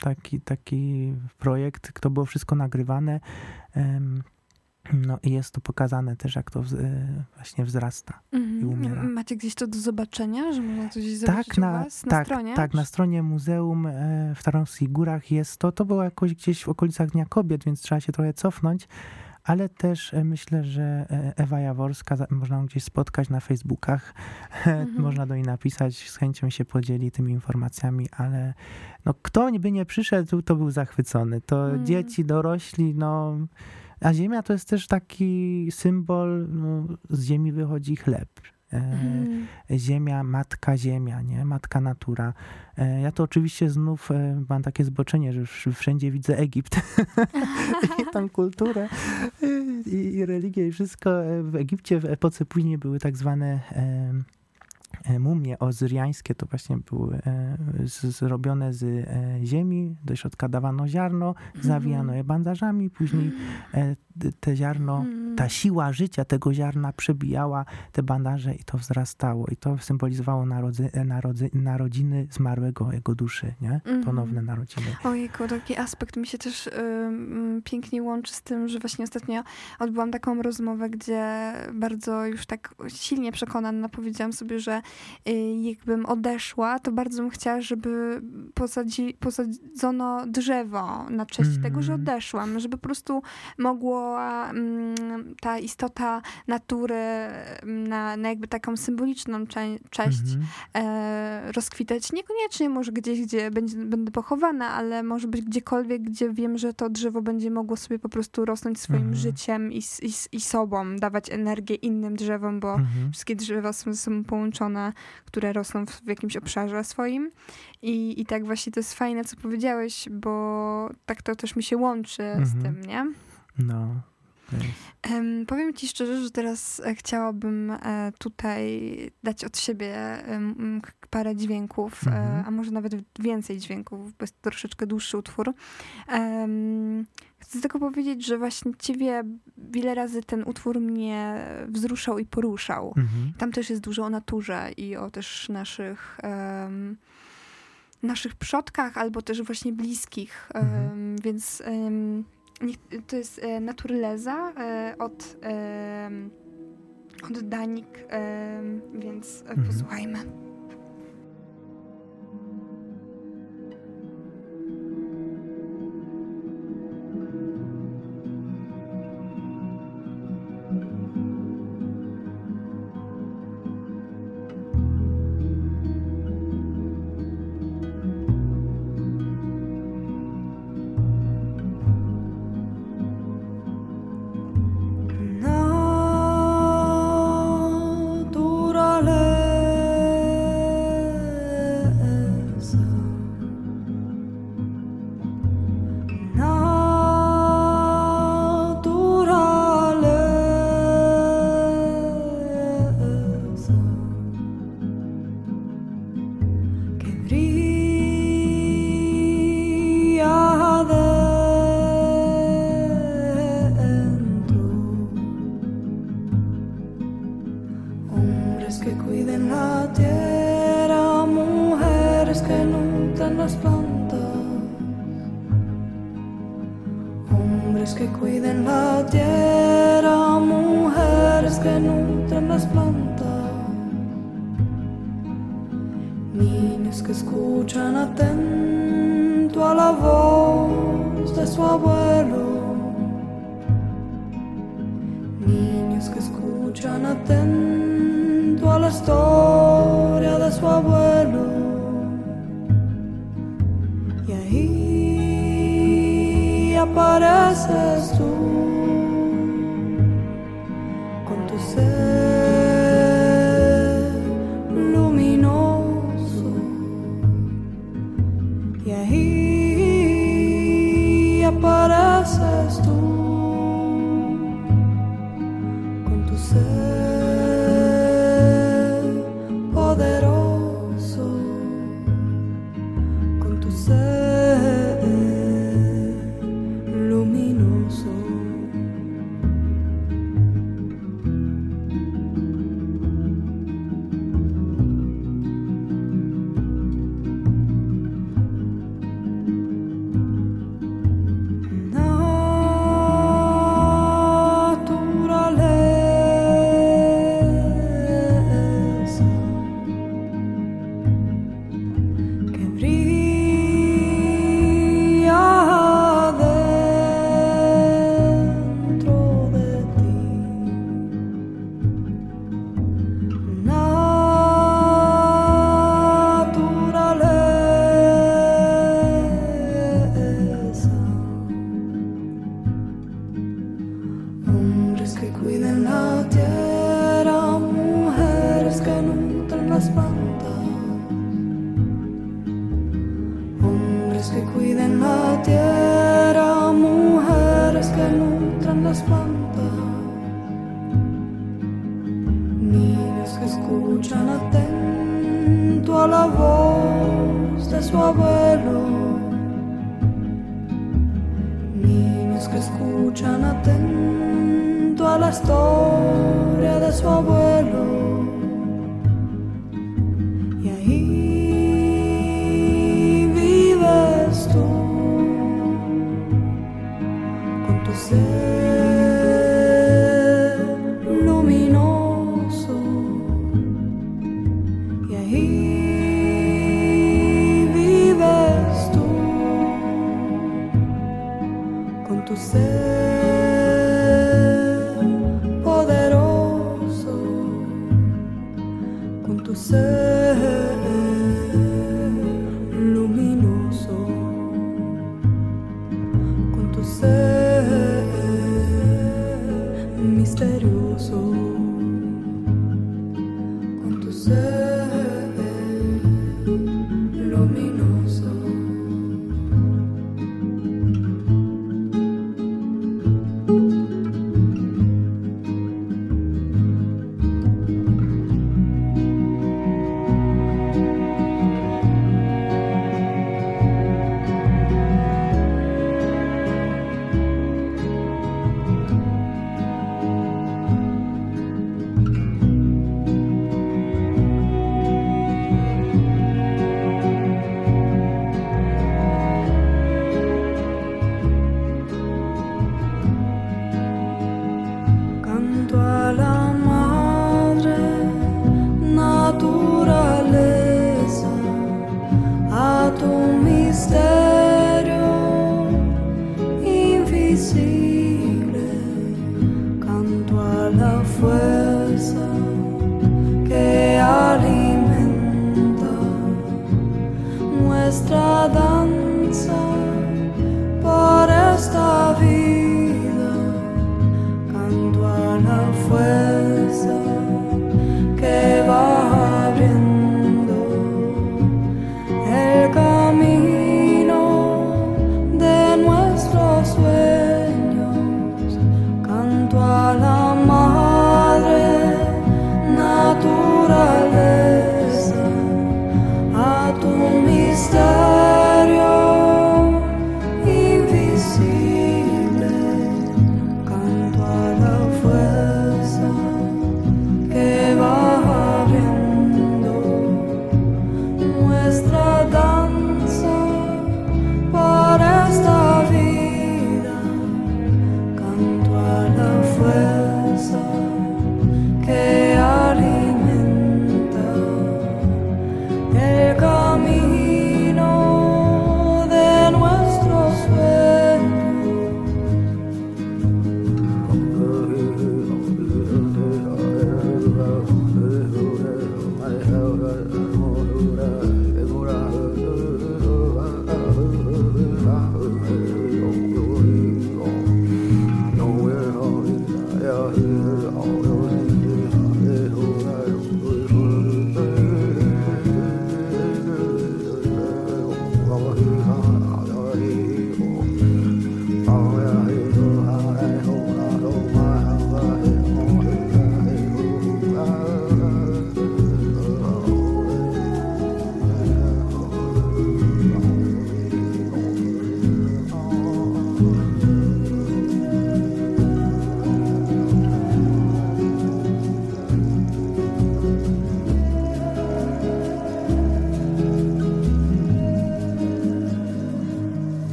taki, taki projekt, to było wszystko nagrywane. no i jest to pokazane też, jak to wz- e, właśnie wzrasta. Mhm. i umiera. Macie gdzieś to do zobaczenia, że można coś zobaczyć Tak, na, was na tak, stronie? tak, na stronie muzeum e, w Tarnowskich Górach jest to. To było jakoś gdzieś w okolicach Dnia Kobiet, więc trzeba się trochę cofnąć. Ale też e, myślę, że e, Ewa Jaworska, można ją gdzieś spotkać na Facebookach, Mhm. można do niej napisać, z chęcią się podzieli tymi informacjami, ale no, kto by nie przyszedł, to był zachwycony. To Mm. dzieci, dorośli, no... A ziemia to jest też taki symbol, no, z ziemi wychodzi chleb. E, Mhm. ziemia, matka ziemia, nie? Matka natura. E, Ja to oczywiście znów e, mam takie zboczenie, że wsz- wszędzie widzę Egipt i tam kulturę i, i religię i wszystko. W Egipcie w epoce później były tak zwane mumie ozyriańskie to właśnie były zrobione z ziemi, do środka dawano ziarno, zawijano je bandażami, później te ziarno, mm. ta siła życia tego ziarna przebijała te bandaże i to wzrastało. I to symbolizowało narodzy, narodzy, narodziny zmarłego jego duszy, nie? Mhm. Ponowne narodziny. Ojejku, taki aspekt mi się też y, pięknie łączy z tym, że właśnie ostatnio odbyłam taką rozmowę, gdzie bardzo już tak silnie przekonana powiedziałam sobie, że y, jakbym odeszła, to bardzo bym chciała, żeby posadzi, posadzono drzewo na cześć mm. tego, że mhm. odeszłam, żeby po prostu mogło Mm, ta istota natury mm, na, na jakby taką symboliczną cze cześć mhm. e, rozkwitać. Niekoniecznie może gdzieś, gdzie będzie, będę pochowana, ale może być gdziekolwiek, gdzie wiem, że to drzewo będzie mogło sobie po prostu rosnąć swoim mhm. życiem i, i, i sobą, dawać energię innym drzewom, bo mhm. wszystkie drzewa są ze sobą połączone, które rosną w, w jakimś obszarze swoim. I, I tak właśnie to jest fajne, co powiedziałeś, bo tak to też mi się łączy z mhm. tym, nie? No. Um, powiem ci szczerze, że teraz e, chciałabym e, tutaj dać od siebie parę dźwięków, e, mhm. a może nawet więcej dźwięków, bo jest to troszeczkę dłuższy utwór. Um, chcę tylko powiedzieć, że właśnie ciebie wiele razy ten utwór mnie wzruszał i poruszał. Mhm. Tam też jest dużo o naturze i o też naszych um, naszych przodkach, albo też właśnie bliskich, mhm. więc to jest e, Naturleza e, od, od Danik, więc mhm. posłuchajmy. pareces tú. Historia de su abuelo. Nuestra danza por esta vida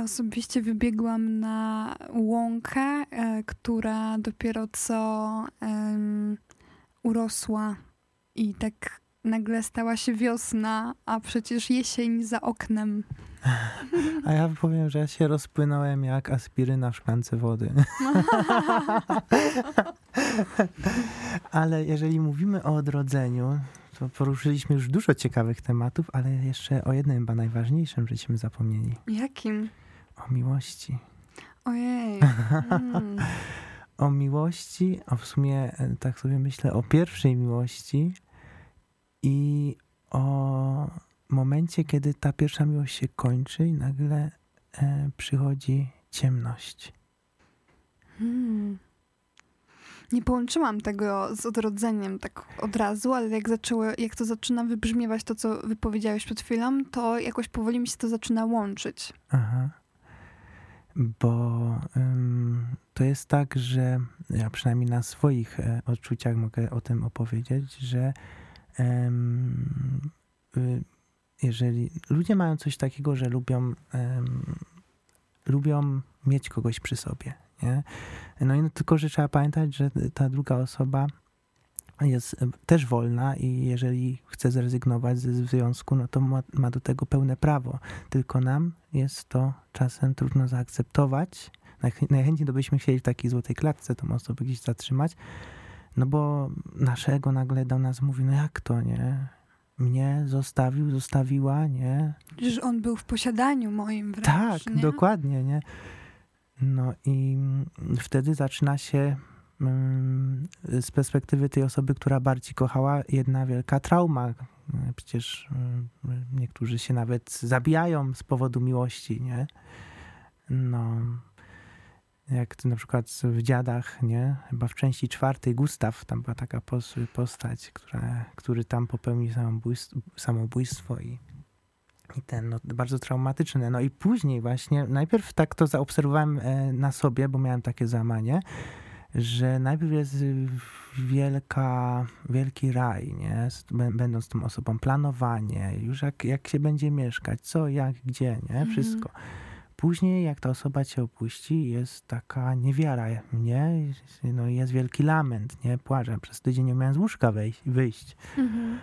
Ja osobiście wybiegłam na łąkę, e, która dopiero co urosła i tak nagle stała się wiosna, a przecież jesień za oknem. A ja powiem, że ja się rozpłynąłem jak aspiryna w szklance wody. ale jeżeli mówimy o odrodzeniu, to poruszyliśmy już dużo ciekawych tematów, ale jeszcze o jednym chyba najważniejszym, żeśmy zapomnieli. Jakim? O miłości. Ojej. Mm. O miłości, a w sumie e, tak sobie myślę o pierwszej miłości i o momencie, kiedy ta pierwsza miłość się kończy i nagle e, przychodzi ciemność. Hmm. Nie połączyłam tego z odrodzeniem tak od razu, ale jak, zaczęło, jak to zaczyna wybrzmiewać to, co wypowiedziałeś przed chwilą, to jakoś powoli mi się to zaczyna łączyć. Aha. Bo to jest tak, że ja przynajmniej na swoich e, odczuciach mogę o tym opowiedzieć, że y, jeżeli ludzie mają coś takiego, że lubią, lubią mieć kogoś przy sobie, nie? No i no, tylko, że trzeba pamiętać, że ta druga osoba jest też wolna i jeżeli chce zrezygnować ze związku, no to ma, ma do tego pełne prawo. Tylko nam jest to czasem trudno zaakceptować. Najch- Najchętniej to byśmy chcieli w takiej złotej klatce tą osobę gdzieś zatrzymać, no bo nasze ego nagle do nas mówi, no jak to, nie? Mnie zostawił, zostawiła, nie? Że on był w posiadaniu moim wręcz, Tak, nie? dokładnie, nie? No i wtedy zaczyna się z perspektywy tej osoby, która bardziej kochała, jedna wielka trauma. Przecież mm, niektórzy się nawet zabijają z powodu miłości, nie? No, jak to na przykład w Dziadach, nie? Chyba w części czwartej Gustaw, tam była taka pos- postać, która, który tam popełnił samobójstwo, samobójstwo i i ten, no, bardzo traumatyczne. No i później właśnie, najpierw tak to zaobserwowałem e, na sobie, bo miałem takie załamanie, że najpierw jest wielka, wielki raj, nie? Będąc tą osobą, planowanie, już jak, jak się będzie mieszkać, co, jak, gdzie, nie? Mhm. Wszystko. Później, jak ta osoba cię opuści, jest taka niewiara, nie? No jest wielki lament, nie? Płaczę. Przez tydzień nie miałem z łóżka wejść, wyjść. Mhm.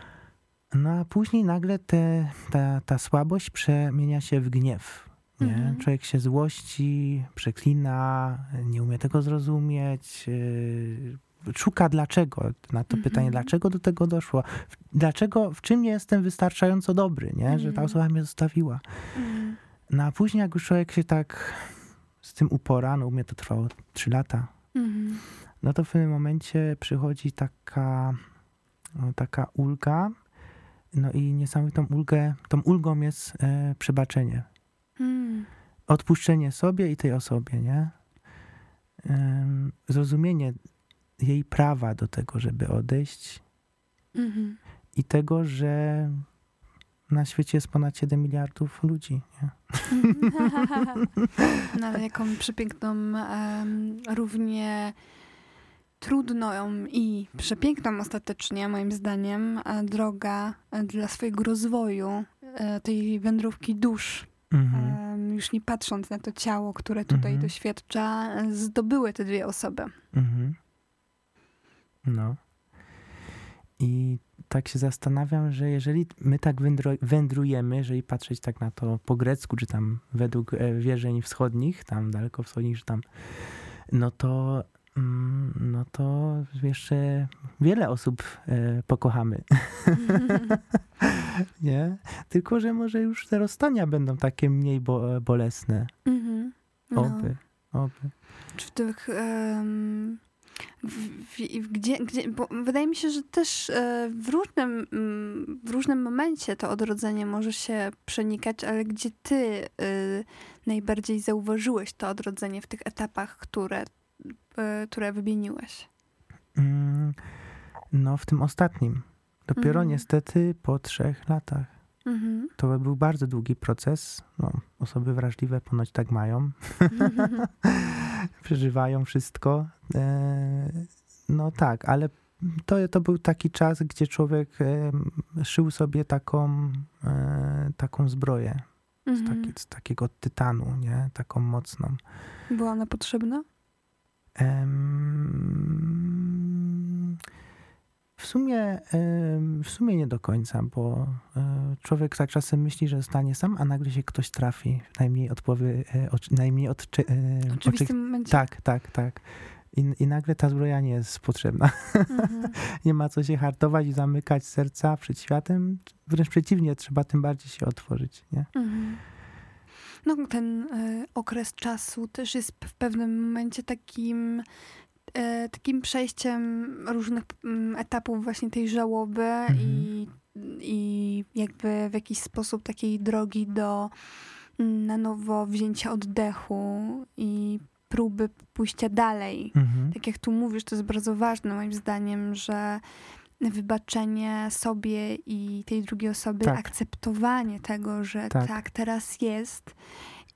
No a później nagle te, ta, ta słabość przemienia się w gniew. Nie? Mhm. Człowiek się złości, przeklina, nie umie tego zrozumieć, yy, szuka dlaczego. Na to Mhm. pytanie, dlaczego do tego doszło? W- Dlaczego, w czym nie jestem wystarczająco dobry, nie? że ta Mhm. osoba mnie zostawiła. Mhm. No a później jak już człowiek się tak z tym upora, no u mnie to trwało trzy lata, Mhm. no to w pewnym momencie przychodzi taka, no, taka ulga. No i niesamowitą ulgę, tą ulgą jest e, przebaczenie. Odpuszczenie sobie i tej osobie, nie? Zrozumienie jej prawa do tego, żeby odejść Mhm. i tego, że na świecie jest ponad 7 miliardów ludzi. Nie? No ale jaką przepiękną, em, równie trudną i przepiękną ostatecznie, moim zdaniem, e, droga e, dla swojego rozwoju, e, tej wędrówki dusz, Mhm. już nie patrząc na to ciało, które tutaj Mhm. doświadcza, zdobyły te dwie osoby. Mhm. No. I tak się zastanawiam, że jeżeli my tak wędrujemy, jeżeli patrzeć tak na to po grecku, czy tam według e, wierzeń wschodnich, tam daleko wschodnich, czy tam, no to, no to jeszcze wiele osób e, pokochamy. Nie? Tylko, że może już te rozstania będą takie mniej bo, bolesne. Mhm. No. Oby, oby. Czy w tych. em, w, w, gdzie, gdzie, bo wydaje mi się, że też e, w różnym, mm, w różnym momencie to odrodzenie może się przenikać, ale gdzie ty e, najbardziej zauważyłeś to odrodzenie w tych etapach, które, e, które wymieniłeś? Mm, No, w tym ostatnim. Dopiero Mhm. niestety po trzech latach. Mhm. To był bardzo długi proces. No, osoby wrażliwe ponoć tak mają. Przeżywają wszystko. E, No tak, ale to, to był taki czas, gdzie człowiek e, szył sobie taką, e, taką zbroję z, Mhm. taki, z takiego tytanu, nie? Taką mocną. Była ona potrzebna? W sumie, w sumie nie do końca, bo e, człowiek tak czasem myśli, że zostanie sam, a nagle się ktoś trafi najmniej odpowie, e, oczy- najmniej odczy, e, oczy- oczywistym momencie. Tak, tak, tak. I, I nagle ta zbroja nie jest potrzebna. Mhm. Nie ma co się hartować i zamykać serca przed światem. Wręcz przeciwnie, trzeba tym bardziej się otworzyć, nie? Mhm. No, ten e, okres czasu też jest w pewnym momencie takim, e, takim przejściem różnych mm, etapów właśnie tej żałoby i, i jakby w jakiś sposób takiej drogi do mm, na nowo wzięcia oddechu i próby pójścia dalej. Mhm. Tak jak tu mówisz, to jest bardzo ważne moim zdaniem, że wybaczenie sobie i tej drugiej osoby, Tak. akceptowanie tego, że Tak. tak. teraz jest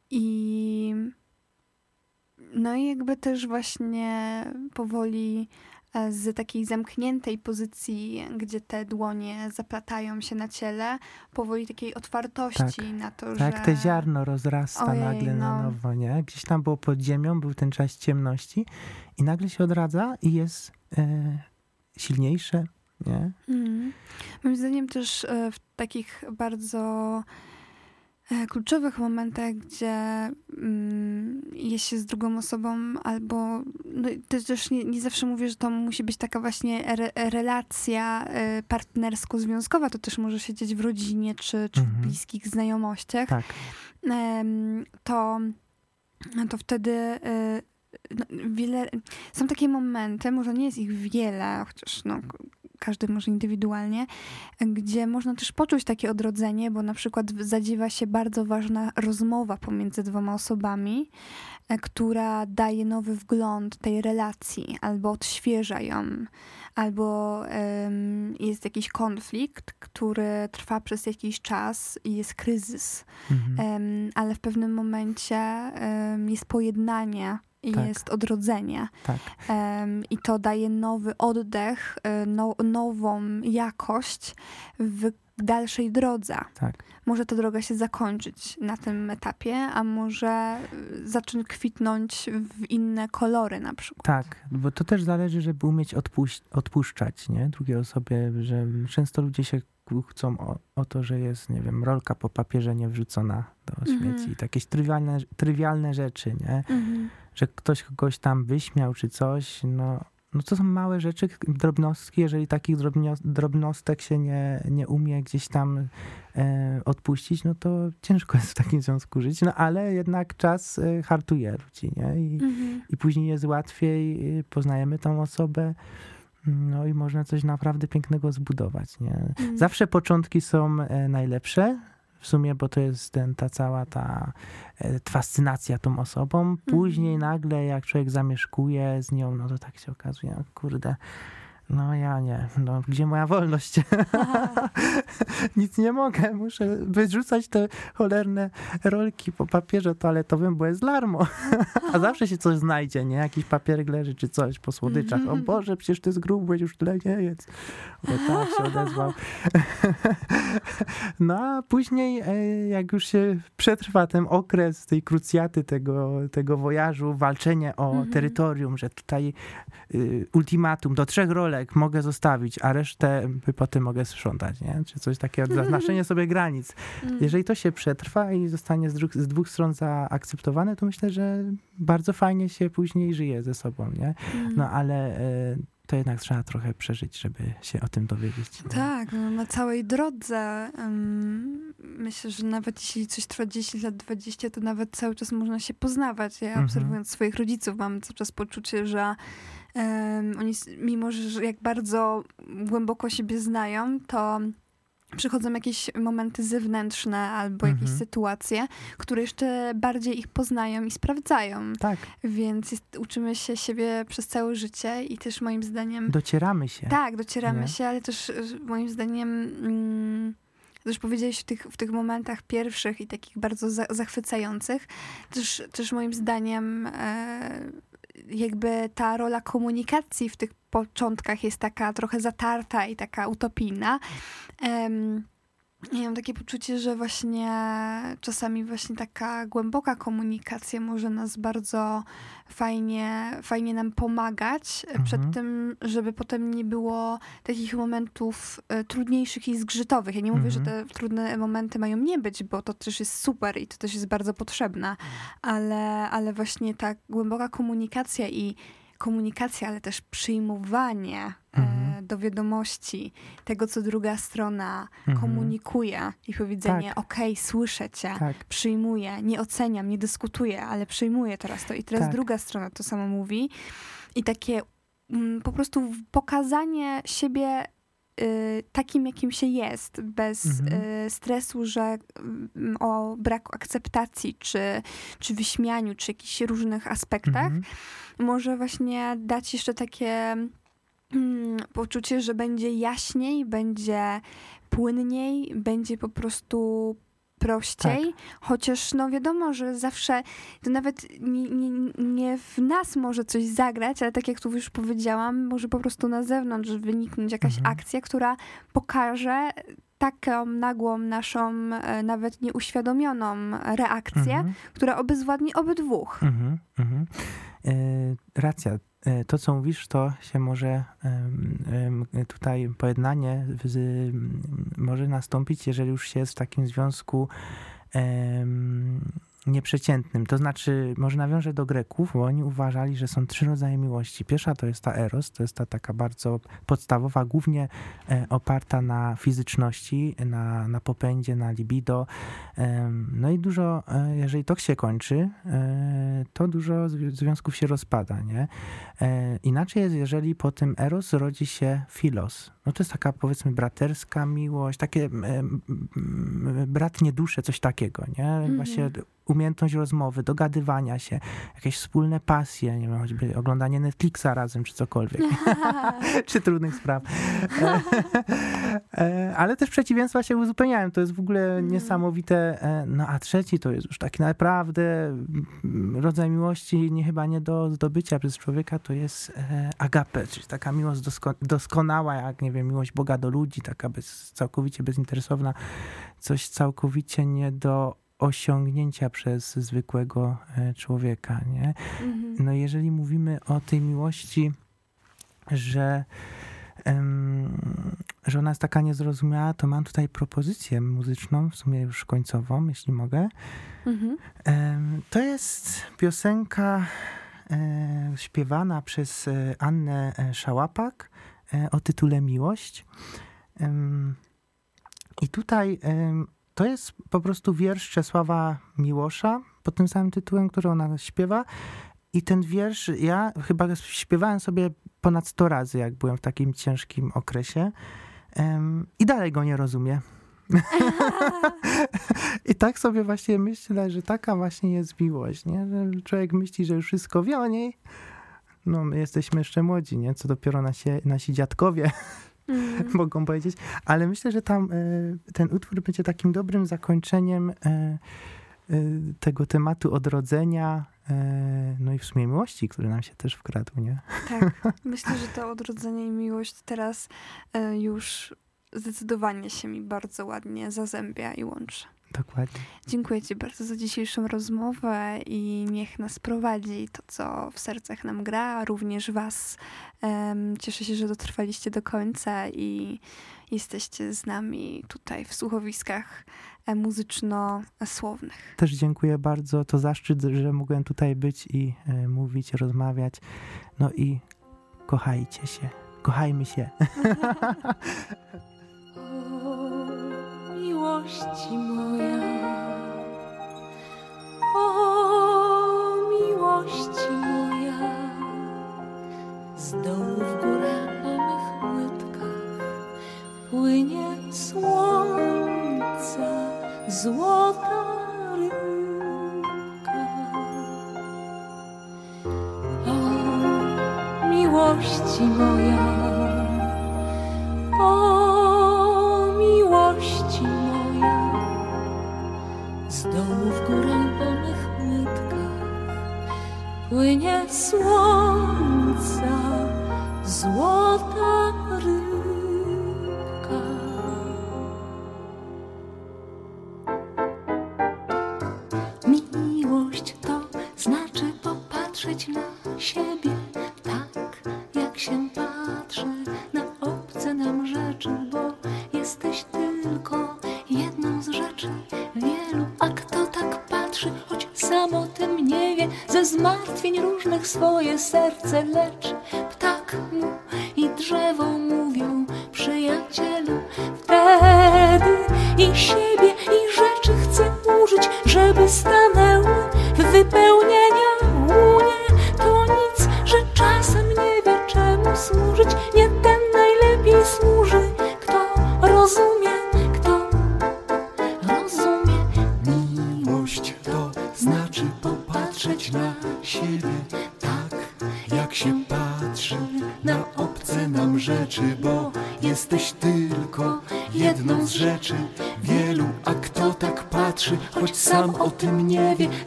i no i jakby też właśnie powoli e, z takiej zamkniętej pozycji, gdzie te dłonie zaplatają się na ciele, powoli takiej otwartości na to, Tak, że... jak te ziarno rozrasta Ojej, nagle na no. nowo, nie? Gdzieś tam było pod ziemią, był ten czas ciemności i nagle się odradza i jest e, silniejsze, nie? Mhm. Moim zdaniem też e, w takich bardzo e, kluczowych momentach, gdzie mm, jest się z drugą osobą, albo no, też, nie, nie zawsze mówię, że to musi być taka właśnie re, relacja e, partnersko-związkowa, to też może się dziać w rodzinie czy, czy Mhm. w bliskich znajomościach, Tak, to, to wtedy no, wiele, są takie momenty, może nie jest ich wiele, chociaż no, każdy może indywidualnie, gdzie można też poczuć takie odrodzenie, bo na przykład zadziewa się bardzo ważna rozmowa pomiędzy dwoma osobami, e, która daje nowy wgląd tej relacji, albo odświeża ją, albo em, jest jakiś konflikt, który trwa przez jakiś czas i jest kryzys. mhm. Em, ale w pewnym momencie em, jest pojednanie Tak. jest odrodzenie. tak, Em, I to daje nowy oddech, e, no, nową jakość w dalszej drodze. tak, Może ta droga się zakończyć na tym etapie, a może e, zacząć kwitnąć w inne kolory na przykład. tak, bo to też zależy, żeby umieć odpuś- odpuszczać, nie? Drugiej osobie, że często ludzie się kłócą o, o to, że jest, nie wiem, rolka po papierze nie wrzucona do Mhm. śmieci, takie trywialne, trywialne rzeczy, nie? Mhm. że ktoś kogoś tam wyśmiał czy coś, no, no to są małe rzeczy, drobnostki. Jeżeli takich drobnostek się nie, nie umie gdzieś tam e, odpuścić, no to ciężko jest w takim związku żyć. No ale jednak czas e, hartuje ludzi, nie? I, Mhm. I później jest łatwiej, y, poznajemy tą osobę, no i można coś naprawdę pięknego zbudować, nie? Mhm. Zawsze początki są e, najlepsze, w sumie, bo to jest ten, ta cała ta e, fascynacja tą osobą. Później Mhm. nagle, jak człowiek zamieszkuje z nią, no to tak się okazuje, no kurde, no ja nie, no gdzie moja wolność? Nic nie mogę, muszę wyrzucać te cholerne rolki po papierze toaletowym, bo jest larmo. A zawsze się coś znajdzie, nie? Jakiś papierek leży czy coś po słodyczach. O Boże, przecież ty zgrubłeś, już tyle nie jedz. Bo tak się odezwał. No a później, e, jak już się przetrwa ten okres tej krucjaty, tego, tego wojażu, walczenie o Mhm. terytorium, że tutaj y, ultimatum do trzech rolek mogę zostawić, a resztę y, potem mogę sprzątać, nie? Czy coś takiego, zaznaczenie sobie granic. Mhm. Jeżeli to się przetrwa i zostanie z, z dwóch stron zaakceptowane, to myślę, że bardzo fajnie się później żyje ze sobą, nie? Mhm. No ale e, to jednak trzeba trochę przeżyć, żeby się o tym dowiedzieć. Tak, no, na całej drodze. myślę, że nawet jeśli coś trwa 10 lat, 20, to nawet cały czas można się poznawać. Ja Mhm. obserwując swoich rodziców mam cały czas poczucie, że em, oni, mimo że jak bardzo głęboko siebie znają, to przychodzą jakieś momenty zewnętrzne albo jakieś Mhm. sytuacje, które jeszcze bardziej ich poznają i sprawdzają. Tak, Więc jest, uczymy się siebie przez całe życie i też moim zdaniem docieramy się. tak, docieramy Nie? się, ale też moim zdaniem, mm, też powiedziałeś w tych, w tych momentach pierwszych i takich bardzo za, zachwycających, też, też moim zdaniem e, jakby ta rola komunikacji w tych początkach jest taka trochę zatarta i taka utopijna. Em, ja mam takie poczucie, że właśnie czasami właśnie taka głęboka komunikacja może nas bardzo fajnie, fajnie nam pomagać Mhm. przed tym, żeby potem nie było takich momentów e, trudniejszych i zgrzytowych. Ja nie mówię, że Mhm. te trudne momenty mają nie być, bo to też jest super i to też jest bardzo potrzebne, ale, ale właśnie ta głęboka komunikacja i komunikacja, ale też przyjmowanie Mhm. e, do wiadomości tego, co druga strona Mhm. komunikuje i powiedzenie, Tak. okej, słyszę cię, Tak, przyjmuję, nie oceniam, nie dyskutuję, ale przyjmuję teraz to. I teraz Tak. druga strona to samo mówi. I takie mm, po prostu pokazanie siebie takim, jakim się jest, bez Mhm. y, stresu, że mm, o braku akceptacji, czy, czy wyśmianiu, czy jakichś różnych aspektach, Mhm. może właśnie dać jeszcze takie mm, poczucie, że będzie jaśniej, będzie płynniej, będzie po prostu prościej, chociaż no wiadomo, że zawsze to nawet nie, nie, nie w nas może coś zagrać, ale tak jak tu już powiedziałam, może po prostu na zewnątrz wyniknąć jakaś Mhm. akcja, która pokaże taką nagłą naszą, e, nawet nieuświadomioną reakcję, Mhm. która obezwładni obydwóch. Mhm, mhm. E, racja. E, To, co mówisz, to się może tutaj pojednanie z, może nastąpić, jeżeli już się jest w takim związku nieprzeciętnym. To znaczy, może nawiążę do Greków, bo oni uważali, że są trzy rodzaje miłości. Pierwsza to jest ta eros, to jest ta taka bardzo podstawowa, głównie e, oparta na fizyczności, na, na popędzie, na libido. No i dużo, e, jeżeli to się kończy, e, to dużo zwi- związków się rozpada, nie? Inaczej jest, jeżeli po tym eros rodzi się filos. No to jest taka, powiedzmy, braterska miłość, takie bratnie dusze, coś takiego, nie? Właśnie umiejętność rozmowy, dogadywania się, jakieś wspólne pasje, nie wiem, choćby oglądanie Netflixa razem, czy cokolwiek czy trudnych spraw. E, e, Ale też przeciwieństwa się uzupełniają. To jest w ogóle niesamowite. E, No a trzeci to jest już taki naprawdę mm, rodzaj miłości, nie chyba nie do zdobycia przez człowieka, to jest agape, czyli taka miłość dosko- doskonała, jak nie wiem, miłość Boga do ludzi, taka bez, całkowicie bezinteresowna, coś całkowicie nie do osiągnięcia przez zwykłego e, człowieka, nie? Mhm. No jeżeli mówimy o tej miłości, że, em, że ona jest taka niezrozumiała, to mam tutaj propozycję muzyczną, w sumie już końcową, jeśli mogę. Mhm. Em, To jest piosenka e, śpiewana przez e, Annę Szałapak e, o tytule Miłość. Em, I tutaj to jest po prostu wiersz Czesława Miłosza pod tym samym tytułem, który ona śpiewa. I ten wiersz ja chyba śpiewałem sobie ponad 100 razy, jak byłem w takim ciężkim okresie. Em, I dalej go nie rozumiem. I tak sobie właśnie myślę, że taka właśnie jest miłość, nie? Że człowiek myśli, że już wszystko wie o niej. No, my jesteśmy jeszcze młodzi, nie? Co dopiero nasi, nasi dziadkowie Mhm. mogą powiedzieć. Ale myślę, że tam e, ten utwór będzie takim dobrym zakończeniem e, e, tego tematu odrodzenia, no i w sumie miłości, który nam się też wkradł, nie? Tak, myślę, że to odrodzenie i miłość teraz już zdecydowanie się mi bardzo ładnie zazębia i łączy. Dokładnie. Dziękuję Ci bardzo za dzisiejszą rozmowę i niech nas prowadzi to, co w sercach nam gra, również Was. Cieszę się, że dotrwaliście do końca i jesteście z nami tutaj w słuchowiskach e, muzyczno-słownych. Też dziękuję bardzo. To zaszczyt, że mogłem tutaj być i e, mówić, rozmawiać. No i kochajcie się. Kochajmy się. Miłości moja, o miłości moja, z dołu w górę po mych łydkach płynie słońca złota. O miłości moja. O z dołu w górę po łydkach płynie słońca złota różnych swoje serce leczy.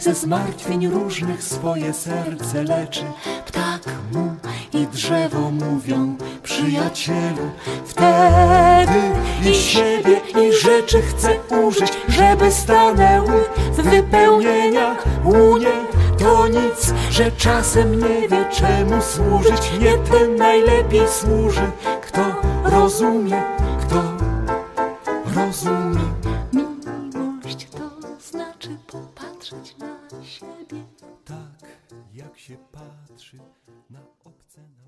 Ze zmartwień różnych swoje serce leczy. Ptak mu i drzewo mówią, przyjacielu, wtedy i siebie i rzeczy chcę użyć, żeby stanęły w wypełnieniach łunie. To nic, że czasem nie wie czemu służyć, nie ten najlepiej służy, kto rozumie. Jak się patrzy na obce rzeczy.